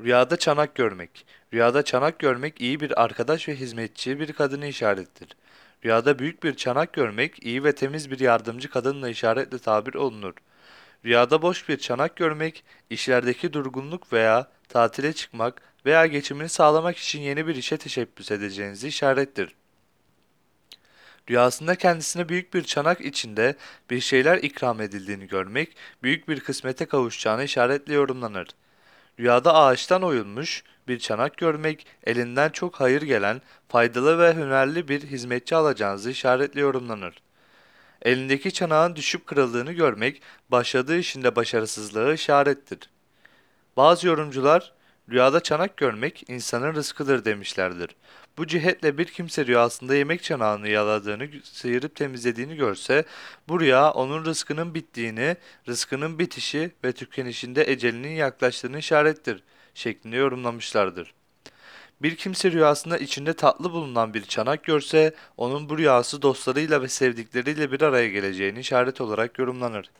Rüyada çanak görmek. Rüyada çanak görmek iyi bir arkadaş ve hizmetçi bir kadını işarettir. Rüyada büyük bir çanak görmek iyi ve temiz bir yardımcı kadınla işaretle tabir olunur. Rüyada boş bir çanak görmek, işlerdeki durgunluk veya tatile çıkmak veya geçimini sağlamak için yeni bir işe teşebbüs edeceğinizi işarettir. Rüyasında kendisine büyük bir çanak içinde bir şeyler ikram edildiğini görmek, büyük bir kısmete kavuşacağını işaretle yorumlanır. Rüyada ağaçtan oyulmuş bir çanak görmek, elinden çok hayır gelen, faydalı ve hünerli bir hizmetçi alacağınızı işaretle yorumlanır. Elindeki çanağın düşüp kırıldığını görmek, başladığı işinde başarısızlığı işarettir. Bazı yorumcular, rüyada çanak görmek insanın rızkıdır demişlerdir. Bu cihetle bir kimse rüyasında yemek çanağını yaladığını, sıyırıp temizlediğini görse, bu rüya onun rızkının bittiğini, rızkının bitişi ve tükenişinde ecelinin yaklaştığını işarettir şeklinde yorumlamışlardır. Bir kimse rüyasında içinde tatlı bulunan bir çanak görse, onun bu rüyası dostlarıyla ve sevdikleriyle bir araya geleceğini işaret olarak yorumlanır.